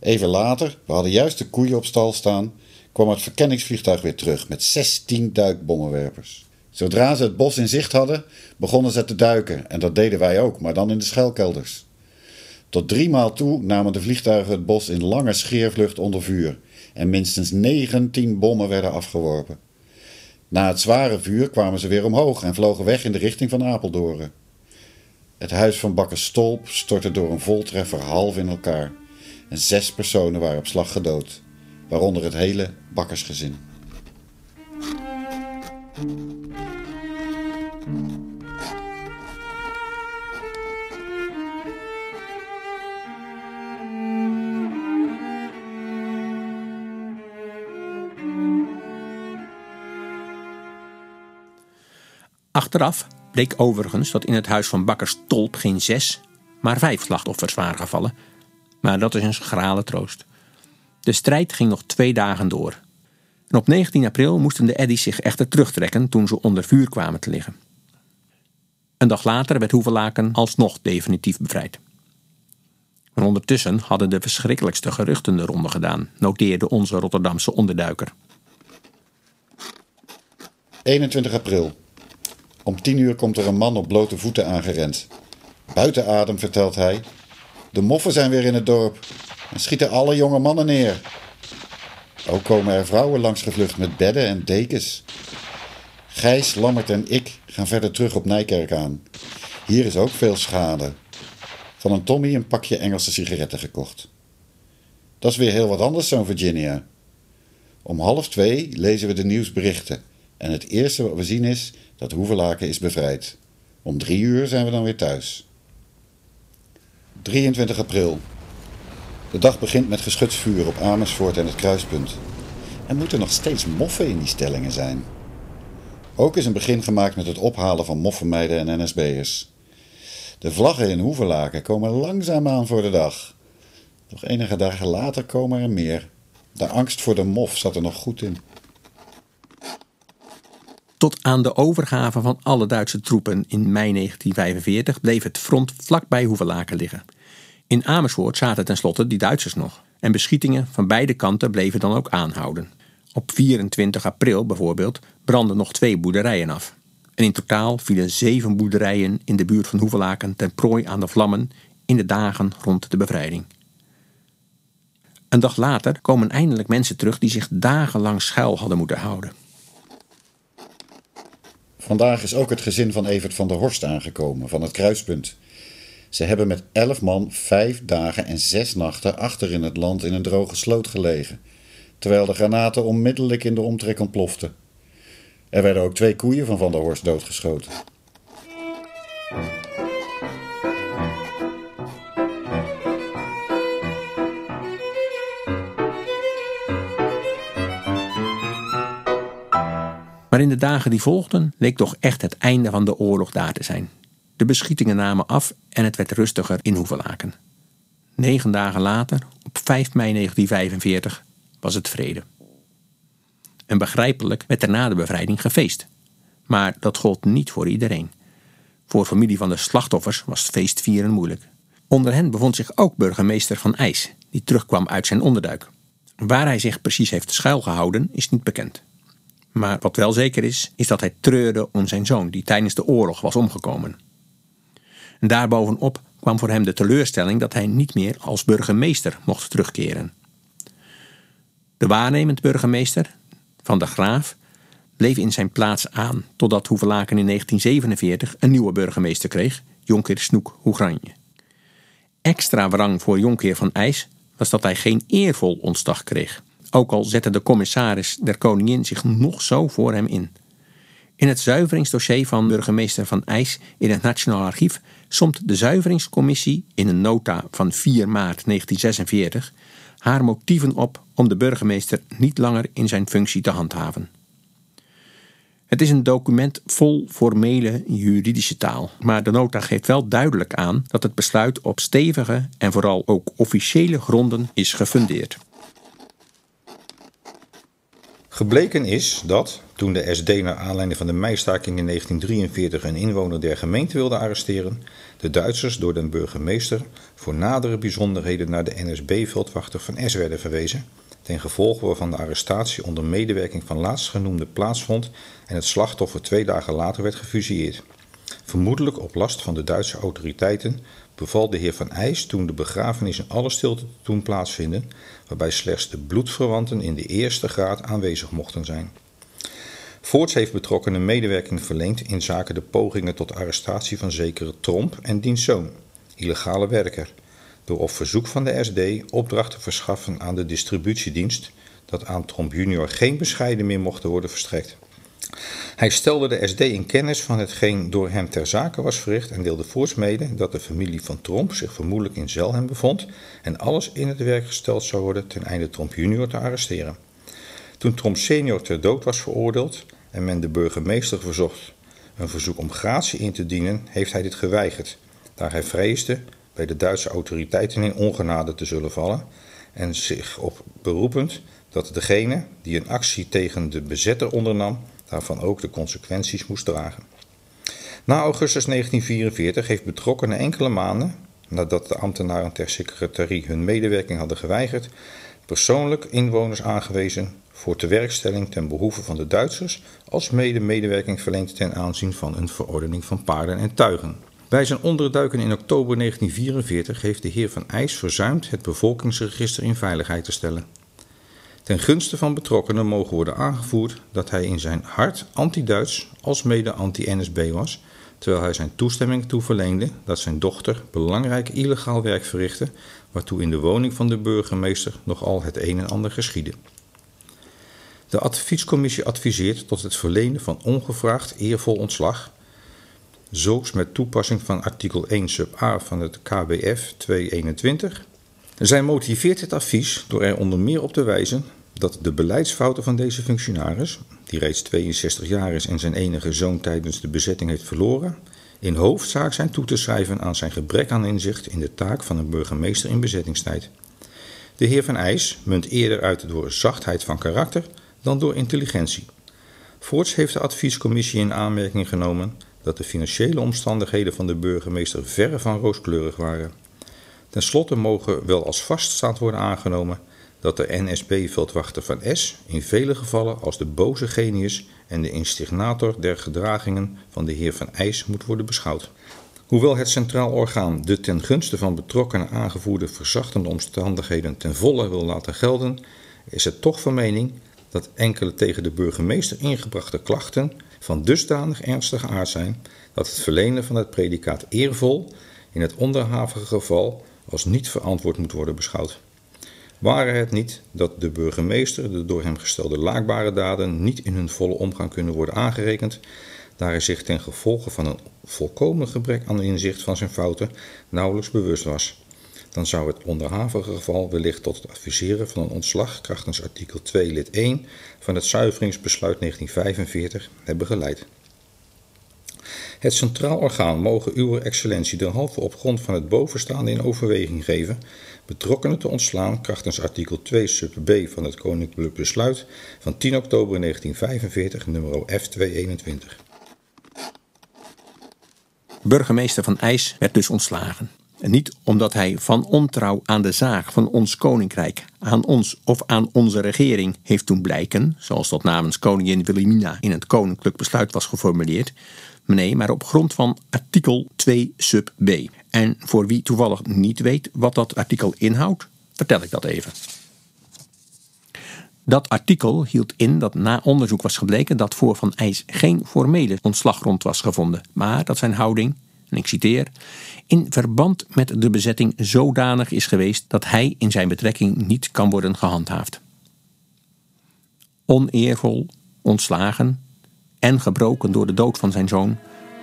Even later, we hadden juist de koeien op stal staan, kwam het verkenningsvliegtuig weer terug met 16 duikbommenwerpers. Zodra ze het bos in zicht hadden, begonnen ze te duiken en dat deden wij ook, maar dan in de schuilkelders. Tot drie maal toe namen de vliegtuigen het bos in lange scheervlucht onder vuur en minstens 19 bommen werden afgeworpen. Na het zware vuur kwamen ze weer omhoog en vlogen weg in de richting van Apeldoorn. Het huis van bakker Stolp stortte door een voltreffer half in elkaar en zes personen waren op slag gedood, waaronder het hele bakkersgezin. Achteraf bleek overigens dat in het huis van bakker Stolp geen zes, maar vijf slachtoffers waren gevallen. Maar dat is een schrale troost. De strijd ging nog twee dagen door. En op 19 april moesten de eddies zich echter terugtrekken toen ze onder vuur kwamen te liggen. Een dag later werd Hoevelaken alsnog definitief bevrijd. Maar ondertussen hadden de verschrikkelijkste geruchten de ronde gedaan, noteerde onze Rotterdamse onderduiker. 21 april. Om 10 uur komt er een man op blote voeten aangerend. Buiten adem, vertelt hij. De moffen zijn weer in het dorp en schieten alle jonge mannen neer. Ook komen er vrouwen langs gevlucht met bedden en dekens. Gijs, Lammert en ik gaan verder terug op Nijkerk aan. Hier is ook veel schade. Van een Tommy een pakje Engelse sigaretten gekocht. Dat is weer heel wat anders, zo'n Virginia. Om half twee lezen we de nieuwsberichten. En het eerste wat we zien is dat Hoevelaken is bevrijd. Om drie uur zijn we dan weer thuis. 23 april. De dag begint met geschutsvuur op Amersfoort en het kruispunt. Er moeten nog steeds moffen in die stellingen zijn. Ook is een begin gemaakt met het ophalen van moffenmeiden en NSB'ers. De vlaggen in Hoevelaken komen langzaamaan voor de dag. Nog enige dagen later komen er meer. De angst voor de mof zat er nog goed in. Tot aan de overgave van alle Duitse troepen in mei 1945 bleef het front vlakbij Hoevelaken liggen. In Amersfoort zaten tenslotte die Duitsers nog. En beschietingen van beide kanten bleven dan ook aanhouden. Op 24 april bijvoorbeeld brandden nog twee boerderijen af. En in totaal vielen zeven boerderijen in de buurt van Hoevelaken ten prooi aan de vlammen in de dagen rond de bevrijding. Een dag later komen eindelijk mensen terug die zich dagenlang schuil hadden moeten houden. Vandaag is ook het gezin van Evert van der Horst aangekomen, van het kruispunt. Ze hebben met elf man vijf dagen en zes nachten achter in het land in een droge sloot gelegen, terwijl de granaten onmiddellijk in de omtrek ontploften. Er werden ook twee koeien van Van der Horst doodgeschoten. Maar in de dagen die volgden leek toch echt het einde van de oorlog daar te zijn. De beschietingen namen af en het werd rustiger in Hoevelaken. Negen dagen later, op 5 mei 1945, was het vrede. En begrijpelijk werd er na de bevrijding gefeest. Maar dat gold niet voor iedereen. Voor familie van de slachtoffers was feestvieren moeilijk. Onder hen bevond zich ook burgemeester Van IJs, die terugkwam uit zijn onderduik. Waar hij zich precies heeft schuilgehouden is niet bekend. Maar wat wel zeker is, is dat hij treurde om zijn zoon, die tijdens de oorlog was omgekomen. En daarbovenop kwam voor hem de teleurstelling dat hij niet meer als burgemeester mocht terugkeren. De waarnemend burgemeester, Van der Graaf, bleef in zijn plaats aan totdat Hoevelaken in 1947 een nieuwe burgemeester kreeg, Jonker Snoek Hoegranje. Extra wrang voor Jonker van IJs was dat hij geen eervol ontslag kreeg, ook al zette de commissaris der koningin zich nog zo voor hem in. In het zuiveringsdossier van burgemeester Van IJs in het Nationaal Archief somt de zuiveringscommissie in een nota van 4 maart 1946 haar motieven op om de burgemeester niet langer in zijn functie te handhaven. Het is een document vol formele juridische taal, maar de nota geeft wel duidelijk aan dat het besluit op stevige en vooral ook officiële gronden is gefundeerd. Gebleken is dat, toen de SD naar aanleiding van de meistaking in 1943 een inwoner der gemeente wilde arresteren, de Duitsers door de burgemeester voor nadere bijzonderheden naar de NSB-veldwachter van S werden verwezen, ten gevolge waarvan de arrestatie onder medewerking van laatstgenoemde plaatsvond en het slachtoffer twee dagen later werd gefusilleerd. Vermoedelijk op last van de Duitse autoriteiten beval de heer Van IJs toen de begrafenis in alle stilte te doen plaatsvinden, waarbij slechts de bloedverwanten in de eerste graad aanwezig mochten zijn. Voorts heeft betrokkenen medewerking verleend in zaken de pogingen tot arrestatie van zekere Tromp en diens zoon, illegale werker, door op verzoek van de SD opdracht te verschaffen aan de distributiedienst dat aan Tromp junior geen bescheiden meer mochten worden verstrekt. Hij stelde de SD in kennis van hetgeen door hem ter zake was verricht en deelde voorts mede dat de familie van Tromp zich vermoedelijk in Zelhem bevond en alles in het werk gesteld zou worden ten einde Tromp junior te arresteren. Toen Tromp senior ter dood was veroordeeld en men de burgemeester verzocht een verzoek om gratie in te dienen, heeft hij dit geweigerd, daar hij vreesde bij de Duitse autoriteiten in ongenade te zullen vallen en zich op beroepend dat degene die een actie tegen de bezetter ondernam daarvan ook de consequenties moest dragen. Na augustus 1944 heeft betrokkenen enkele maanden, nadat de ambtenaren ter secretarie hun medewerking hadden geweigerd, persoonlijk inwoners aangewezen voor tewerkstelling ten behoeve van de Duitsers, als mede medewerking verleend ten aanzien van een verordening van paarden en tuigen. Bij zijn onderduiken in oktober 1944 heeft de heer Van IJs verzuimd het bevolkingsregister in veiligheid te stellen. Ten gunste van betrokkenen mogen worden aangevoerd dat hij in zijn hart anti-Duits als mede anti-NSB was, terwijl hij zijn toestemming toe verleende dat zijn dochter belangrijk illegaal werk verrichtte, waartoe in de woning van de burgemeester nogal het een en ander geschiedde. De adviescommissie adviseert tot het verlenen van ongevraagd eervol ontslag, zulks met toepassing van artikel 1 sub a van het KBF 221. Zij motiveert het advies door er onder meer op te wijzen dat de beleidsfouten van deze functionaris, die reeds 62 jaar is en zijn enige zoon tijdens de bezetting heeft verloren, in hoofdzaak zijn toe te schrijven aan zijn gebrek aan inzicht in de taak van een burgemeester in bezettingstijd. De heer Van IJs munt eerder uit door zachtheid van karakter dan door intelligentie. Voorts heeft de adviescommissie in aanmerking genomen dat de financiële omstandigheden van de burgemeester verre van rooskleurig waren. Ten slotte mogen wel als vaststaand worden aangenomen dat de NSB-veldwachter van S in vele gevallen als de boze genius en de instignator der gedragingen van de heer Van IJs moet worden beschouwd. Hoewel het centraal orgaan de ten gunste van betrokkenen aangevoerde verzachtende omstandigheden ten volle wil laten gelden, is het toch van mening dat enkele tegen de burgemeester ingebrachte klachten van dusdanig ernstige aard zijn dat het verlenen van het predicaat eervol in het onderhavige geval als niet verantwoord moet worden beschouwd. Ware het niet dat de burgemeester de door hem gestelde laakbare daden niet in hun volle omgang kunnen worden aangerekend, daar hij zich ten gevolge van een volkomen gebrek aan inzicht van zijn fouten nauwelijks bewust was. Dan zou het onderhavige geval wellicht tot het adviseren van een ontslag krachtens artikel 2 lid 1 van het zuiveringsbesluit 1945 hebben geleid. Het Centraal Orgaan mogen uw excellentie derhalve op grond van het bovenstaande in overweging geven betrokkenen te ontslaan krachtens artikel 2 sub b van het Koninklijk Besluit van 10 oktober 1945 nummer F221. Burgemeester van IJs werd dus ontslagen. En niet omdat hij van ontrouw aan de zaak van ons koninkrijk, aan ons of aan onze regering heeft doen blijken, zoals dat namens koningin Wilhelmina in het koninklijk besluit was geformuleerd, nee, maar op grond van artikel 2 sub b. En voor wie toevallig niet weet wat dat artikel inhoudt, vertel ik dat even. Dat artikel hield in dat na onderzoek was gebleken dat voor Van IJs geen formele ontslaggrond was gevonden, maar dat zijn houding, en ik citeer, in verband met de bezetting zodanig is geweest dat hij in zijn betrekking niet kan worden gehandhaafd. Oneervol, ontslagen en gebroken door de dood van zijn zoon,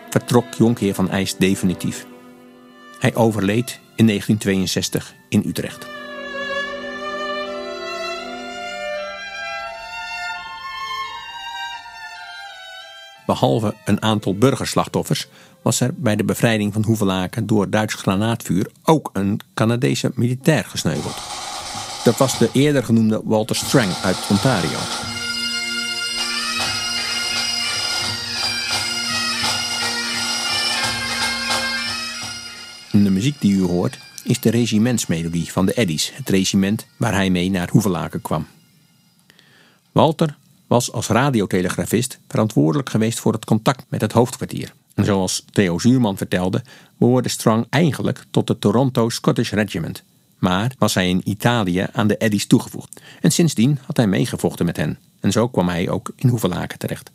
vertrok Jonkheer van IJs definitief. Hij overleed in 1962 in Utrecht. Behalve een aantal burgerslachtoffers was er bij de bevrijding van Hoevelaken door Duits granaatvuur ook een Canadese militair gesneuveld. Dat was de eerder genoemde Walter Strang uit Ontario. De muziek die u hoort is de regimentsmelodie van de Eddies, het regiment waar hij mee naar Hoevelaken kwam. Walter was als radiotelegrafist verantwoordelijk geweest voor het contact met het hoofdkwartier. En zoals Theo Zuurman vertelde, behoorde Strang eigenlijk tot het Toronto Scottish Regiment. Maar was hij in Italië aan de Eddies toegevoegd. En sindsdien had hij meegevochten met hen. En zo kwam hij ook in Hoevelaken terecht.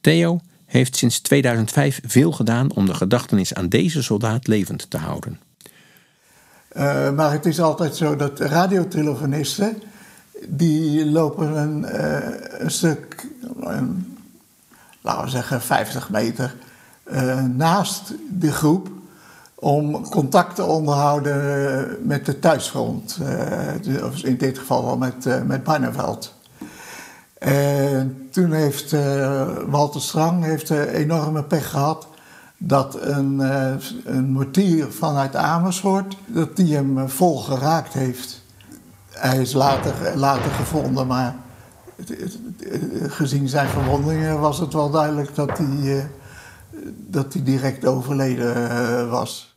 Theo heeft sinds 2005 veel gedaan om de gedachtenis aan deze soldaat levend te houden. Uh, maar het is altijd zo dat radiotelefonisten die lopen een, een stuk, een, laten we zeggen 50 meter, uh, naast de groep om contact te onderhouden met de thuisfront. Uh, in dit geval wel met, met Barneveld. En toen heeft Walter Strang heeft, enorme pech gehad dat een, een mortier vanuit Amersfoort, dat die hem vol geraakt heeft. Hij is later, later gevonden, maar gezien zijn verwondingen was het wel duidelijk dat hij, dat hij direct overleden was.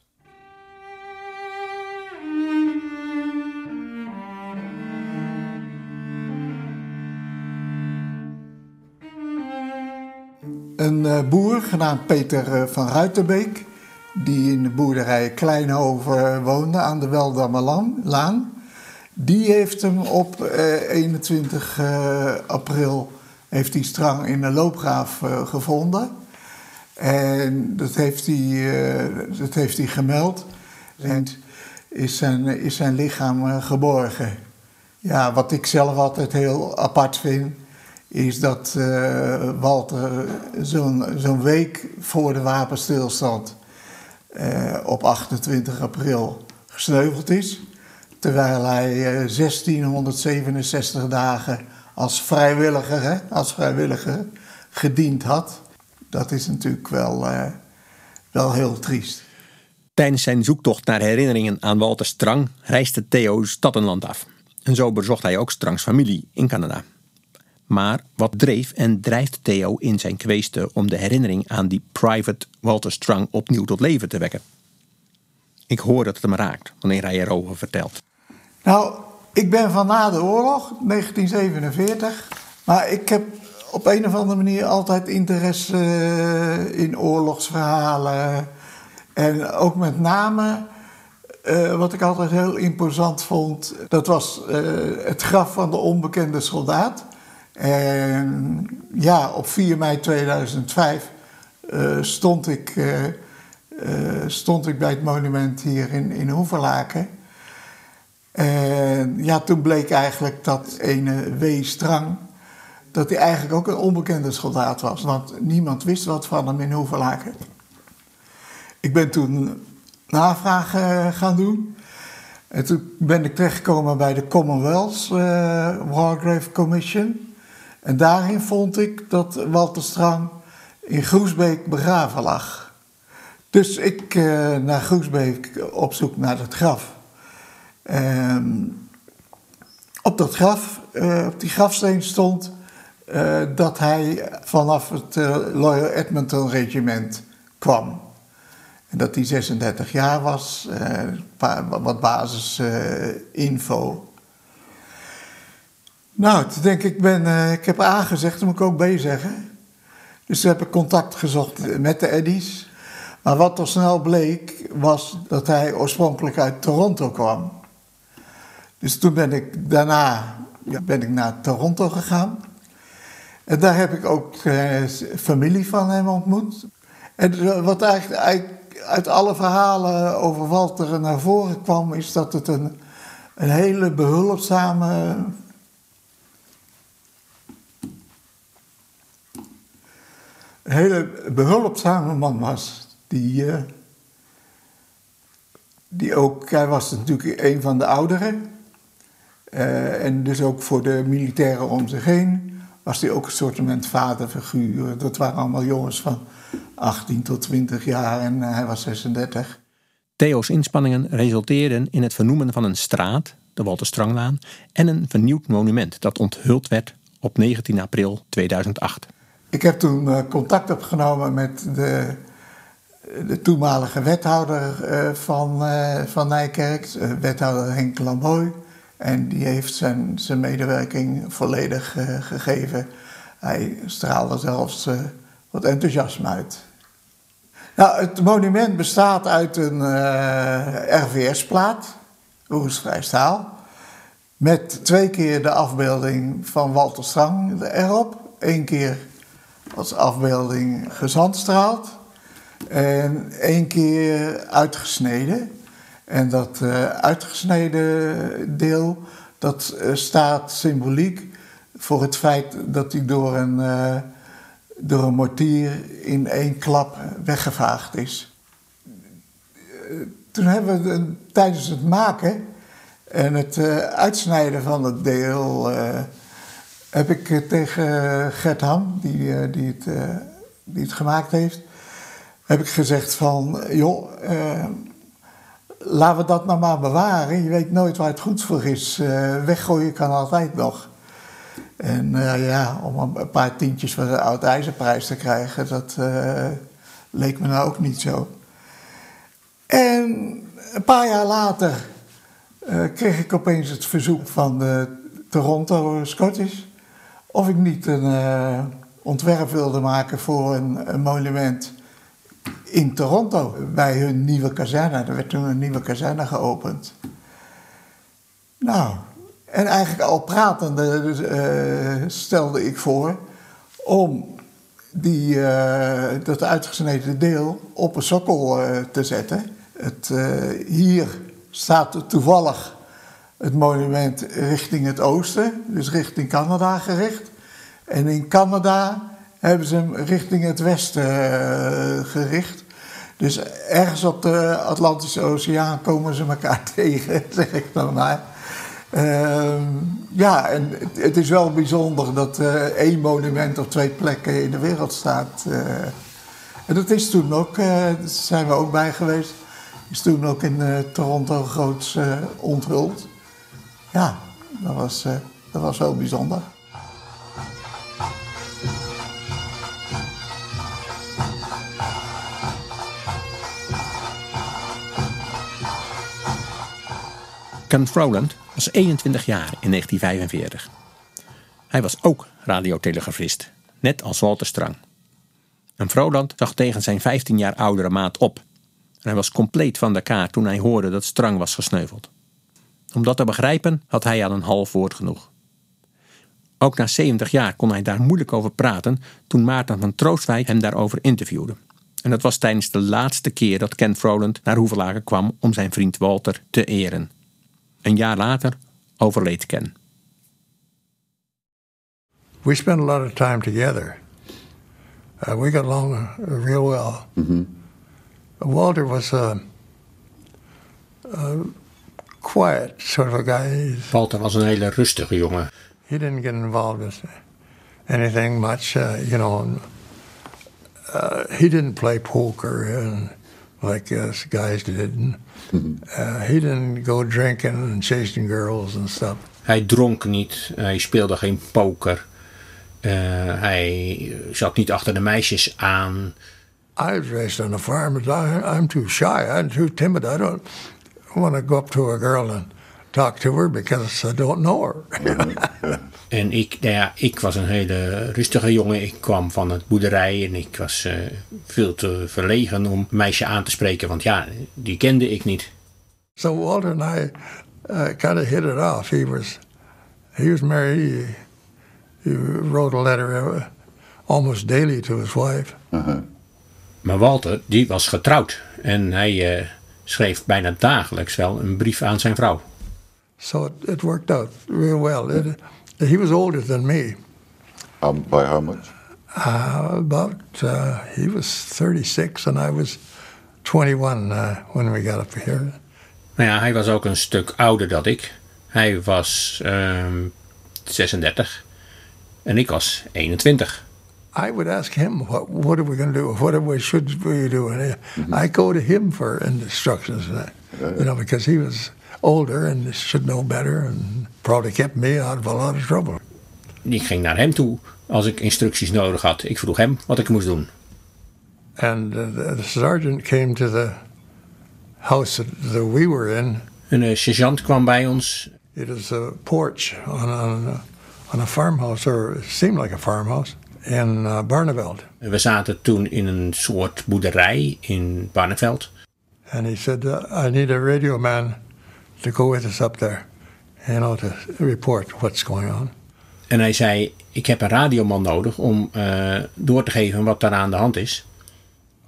Een boer genaamd Peter van Ruitenbeek, die in de boerderij Kleinhoven woonde aan de Weldammerlaan, die heeft hem op 21 april heeft hij strang in een loopgraaf gevonden. En dat heeft hij, dat heeft hij gemeld. En is zijn, is zijn lichaam geborgen. Ja, wat ik zelf altijd heel apart vind is dat uh, Walter zo'n week voor de wapenstilstand uh, op 28 april gesneuveld is. Terwijl hij uh, 1667 dagen als vrijwilliger, hè, als vrijwilliger gediend had. Dat is natuurlijk wel, wel heel triest. Tijdens zijn zoektocht naar herinneringen aan Walter Strang reisde Theo stad af. En zo bezocht hij ook Strangs familie in Canada. Maar wat dreef en drijft Theo in zijn kweesten om de herinnering aan die private Walter Strang opnieuw tot leven te wekken? Ik hoor dat het hem raakt wanneer hij erover vertelt. Nou, ik ben van na de oorlog, 1947, maar ik heb op een of andere manier altijd interesse in oorlogsverhalen. En ook met name, uh, wat ik altijd heel imposant vond, dat was uh, het graf van de onbekende soldaat. En ja, op 4 mei 2005 uh, stond, ik, uh, uh, stond ik bij het monument hier in, in Hoeverlaken. En ja, toen bleek eigenlijk dat ene W. Strang, dat hij eigenlijk ook een onbekende soldaat was. Want niemand wist wat van hem in Hoeverlaken. Ik ben toen navraag gaan doen. En toen ben ik terechtgekomen bij de Commonwealth Wargrave Commission. En daarin vond ik dat Walter Strang in Groesbeek begraven lag. Dus ik uh, naar Groesbeek op zoek naar het graf. op dat graf, uh, op die grafsteen stond uh, dat hij vanaf het Loyal Edmonton regiment kwam. En dat hij 36 jaar was, wat basisinfo. Nou, toen denk ik, ben, uh, ik heb A gezegd, dan moet ik ook B zeggen. Dus toen heb ik contact gezocht met de Eddies. Maar wat er snel bleek, was dat hij oorspronkelijk uit Toronto kwam. Dus toen ben ik daarna ben ik naar Toronto gegaan. En daar heb ik ook uh, familie van hem ontmoet. En wat eigenlijk, uit alle verhalen over Walter naar voren kwam, is dat het een, een hele behulpzame hele behulpzame man was. Die, uh, die ook, hij was natuurlijk een van de ouderen. Uh, en dus ook voor de militairen om zich heen was hij ook een soort vaderfiguur. Dat waren allemaal jongens van 18 tot 20 jaar en uh, hij was 36. Theo's inspanningen resulteerden in het vernoemen van een straat, de Walter Stranglaan, en een vernieuwd monument dat onthuld werd op 19 april 2008. Ik heb toen uh, contact opgenomen met de, de toenmalige wethouder uh, van, uh, van Nijkerk, wethouder Henk Lamboy. En die heeft zijn, zijn medewerking volledig gegeven. Hij straalde zelfs wat enthousiasme uit. Nou, het monument bestaat uit een RVS-plaat, Roersvrij staal. Met twee keer de afbeelding van Walter Strang erop. Eén keer als afbeelding gezandstraald. En één keer uitgesneden. En dat uh, uitgesneden deel, dat uh, staat symboliek voor het feit dat hij door een, uh, door een mortier in één klap weggevaagd is. Toen hebben we tijdens het maken en het uitsnijden van het deel heb ik eh, tegen Gert Ham, die, eh, die, het, eh, die het gemaakt heeft, heb ik gezegd van, joh, laten we dat nou maar bewaren. Je weet nooit waar het goed voor is. weggooien kan altijd nog. En ja, om een paar tientjes voor de oud ijzerprijs te krijgen, dat Leek me nou ook niet zo. En een paar jaar later eh, kreeg ik opeens het verzoek van de Toronto Scottish of ik niet een uh, ontwerp wilde maken voor een, monument in Toronto bij hun nieuwe kazerne. Er werd toen een nieuwe kazerne geopend. Nou, en eigenlijk al pratende uh, stelde ik voor om die, uh, dat uitgesneden deel op een sokkel te zetten. Het, hier staat toevallig het monument richting het oosten, dus richting Canada gericht. En in Canada hebben ze hem richting het westen uh, gericht. Dus ergens op de Atlantische Oceaan komen ze elkaar tegen, zeg ik dan maar. Uh, ja, en het, is wel bijzonder dat uh, één monument op twee plekken in de wereld staat. Uh, en dat is toen ook, daar zijn we ook bij geweest, is toen ook in Toronto groots onthuld ja, dat was, uh, dat was wel bijzonder. Ken Frowland was 21 jaar in 1945. Hij was ook radiotelegrafist, net als Walter Strang. En Frowland zag tegen zijn 15 jaar oudere maat op. En hij was compleet van de kaart toen hij hoorde dat Strang was gesneuveld. Om dat te begrijpen had hij aan een half woord genoeg. Ook na 70 jaar kon hij daar moeilijk over praten toen Maarten van Troostwijk hem daarover interviewde. En dat was tijdens de laatste keer dat Ken Froland naar Hoevelaken kwam om zijn vriend Walter te eren. Een jaar later overleed Ken. We spent a lot of time together. Uh, we got along uh, real well. Mm -hmm. Walter was uh, uh quiet sort of guy. Walter was een hele rustige jongen. He didn't get involved with anything much, uh, you know. Uh, he didn't play poker and like us guys did. Uh, he didn't go drinking and chasing girls and stuff. Hij dronk niet, hij speelde geen poker. Uh, hij zat niet achter de meisjes aan. I was raised on a farm, I, I'm too shy. I'm too timid. I don't want to go up to a girl and talk to her because I don't know her. en ik, nou ja, ik was een hele rustige jongen. Ik kwam van het boerderij en ik was uh, veel te verlegen om een meisje aan te spreken, want ja, die kende ik niet. So Walter and I uh, kind of hit it off. He was he was married. He, he wrote a letter uh, almost daily to his wife. Uh -huh. Maar Walter, die was getrouwd en hij uh, schreef bijna dagelijks wel een brief aan zijn vrouw. So it, it worked out real well. It, he was older than me. Um, by how much? Uh, about, uh, he was 36 and I was 21 uh, when we got up here. Nou ja, hij was ook een stuk ouder dan ik. Hij was um, 36 en ik was 21. I would ask him, what, what are we going to do? What we, should we do? And mm-hmm. I go to him for instructions, you know, because he was older and should know better and probably kept me out of a lot of trouble. Ik ging naar hem toe als ik instructies nodig had. Ik vroeg hem wat ik moest doen. And uh, the sergeant came to the house that, that we were in. Een uh, sergeant kwam bij ons. It was a porch on, on, on a farmhouse, or it seemed like a farmhouse in uh, Barneveld. We zaten toen in een soort boerderij in Barneveld. And he said, uh, I need a radio man to go with us up there, you know, to report what's going on. En hij zei, ik heb een radioman nodig om uh, door te geven wat daar aan de hand is.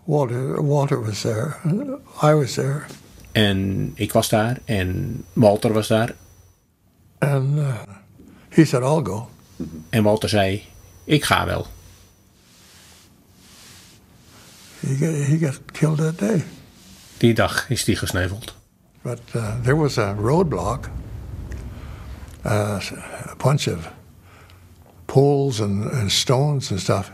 Walter, Walter was there. I was there. En ik was daar en Walter was daar. And uh, he said, I'll go. En Walter zei, ik ga wel. He got, he got killed that day. Die dag is hij gesneuveld. But uh, there was a roadblock, uh, a bunch of poles and, and stones and stuff.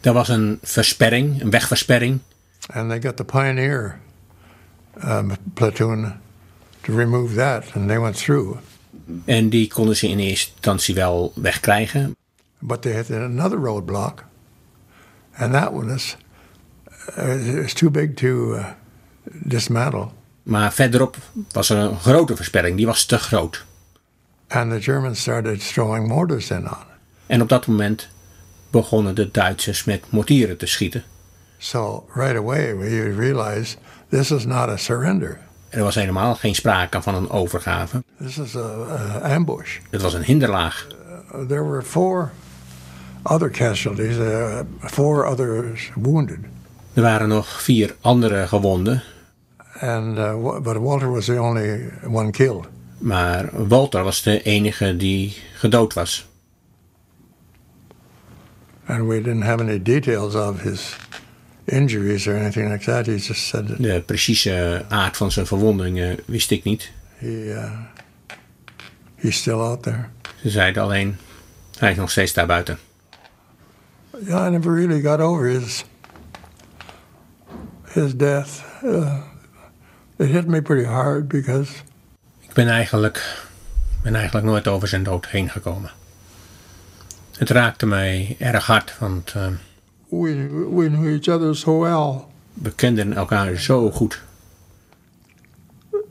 Er was een versperring, een wegversperring. And they got the pioneer um, platoon to remove that, and they went through. En die konden ze in eerste instantie wel wegkrijgen. But they had another roadblock, and that was uh, it's too big to uh, dismantle. Maar verderop was er een grote versperring, die was te groot. And the Germans started throwing mortars in on. En op dat moment begonnen de Duitsers met mortieren te schieten. So right away we realized this is not a surrender. Er was helemaal geen sprake van een overgave. This is a, a ambush. Het was een hinderlaag. Uh, there were four other casualties, uh, four others wounded. Er waren nog vier andere gewonden. And uh, but Walter was the only one killed. Maar Walter was de enige die gedood was. And we didn't have any details of his injuries or anything like that. He just said that De precieze aard van zijn verwondingen wist ik niet. he uh, he's still out there. Ze zeiden alleen, hij is nog steeds daar buiten. Yeah, I never really got over his his death. Uh, it hit me pretty hard because Ik ben eigenlijk, ben eigenlijk nooit over zijn dood heen gekomen. Het raakte mij erg hard, want uh, we we knew each other so well. we kenden elkaar zo goed.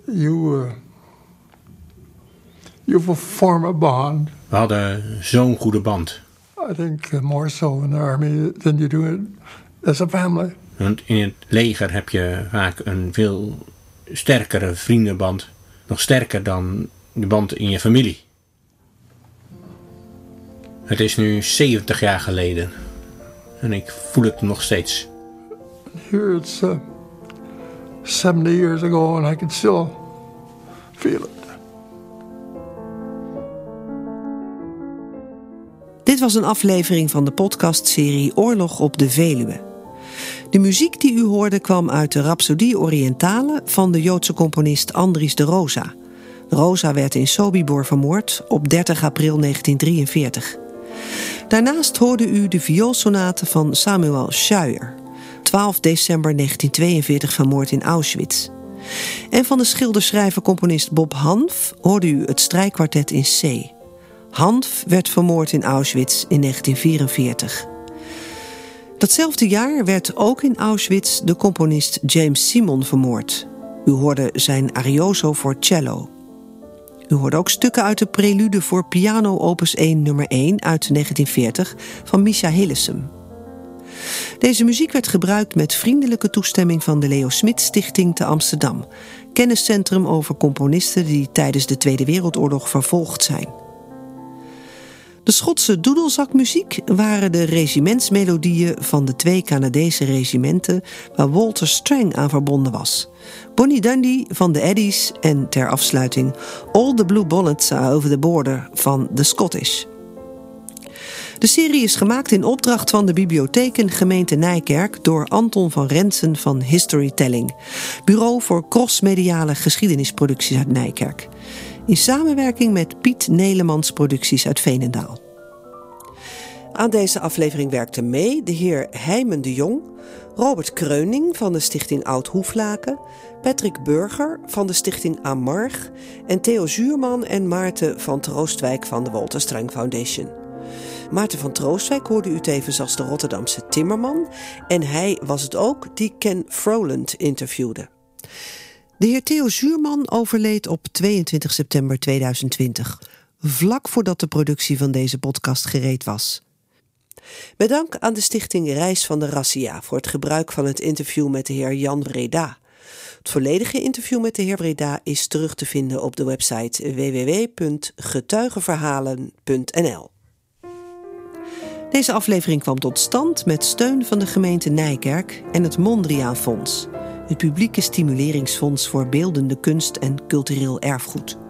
You uh, you form a bond. We hadden zo'n goede band. I think uh, more so in the army than you do it as a family. Want in het leger heb je vaak een veel sterkere vriendenband. Nog sterker dan de band in je familie. Het is nu 70 jaar geleden. En ik voel het nog steeds. Here it's uh, 70 years ago, and I can still feel it. Was een aflevering van de podcastserie Oorlog op de Veluwe. De muziek die u hoorde kwam uit de Rhapsodie Orientale van de Joodse componist Andries de Rosa. Rosa werd in Sobibor vermoord op 30 april 1943. Daarnaast hoorde u de vioolsonate van Samuel Scheuer, 12 december 1942 vermoord in Auschwitz. En van de schilderschrijver-componist Bob Hanf hoorde u het strijkkwartet in C. Hanf werd vermoord in Auschwitz in 1944. Datzelfde jaar werd ook in Auschwitz de componist James Simon vermoord. U hoorde zijn Arioso voor cello. U hoorde ook stukken uit de prelude voor piano opus 1 nummer 1 uit 1940 van Misha Hillesum. Deze muziek werd gebruikt met vriendelijke toestemming van de Leo Smit Stichting te Amsterdam, kenniscentrum over componisten die tijdens de Tweede Wereldoorlog vervolgd zijn. De Schotse doedelzakmuziek waren de regimentsmelodieën van de twee Canadese regimenten waar Walter Strang aan verbonden was. Bonnie Dundee van de Eddies en ter afsluiting All the Blue Bonnets Are Over the Border van The Scottish. De serie is gemaakt in opdracht van de Bibliotheken Gemeente Nijkerk door Anton van Rensen van Historytelling, bureau voor crossmediale geschiedenisproducties uit Nijkerk in samenwerking met Piet Nelemans Producties uit Veenendaal. Aan deze aflevering werkten mee de heer Heimen de Jong, Robert Kreuning van de Stichting Oud Hoeflaken, Patrick Burger van de Stichting Amarg en Theo Zuurman en Maarten van Troostwijk van de Walter Strang Foundation. Maarten van Troostwijk hoorde u tevens als de Rotterdamse timmerman en hij was het ook die Ken Froland interviewde. De heer Theo Zuurman overleed op 22 september 2020, vlak voordat de productie van deze podcast gereed was. Met dank aan de stichting Reis van de Rassia voor het gebruik van het interview met de heer Jan Breda. Het volledige interview met de heer Breda is terug te vinden op de website www.getuigenverhalen.nl. Deze aflevering kwam tot stand met steun van de gemeente Nijkerk en het Mondriaan Fonds het publieke stimuleringsfonds voor beeldende kunst en cultureel erfgoed.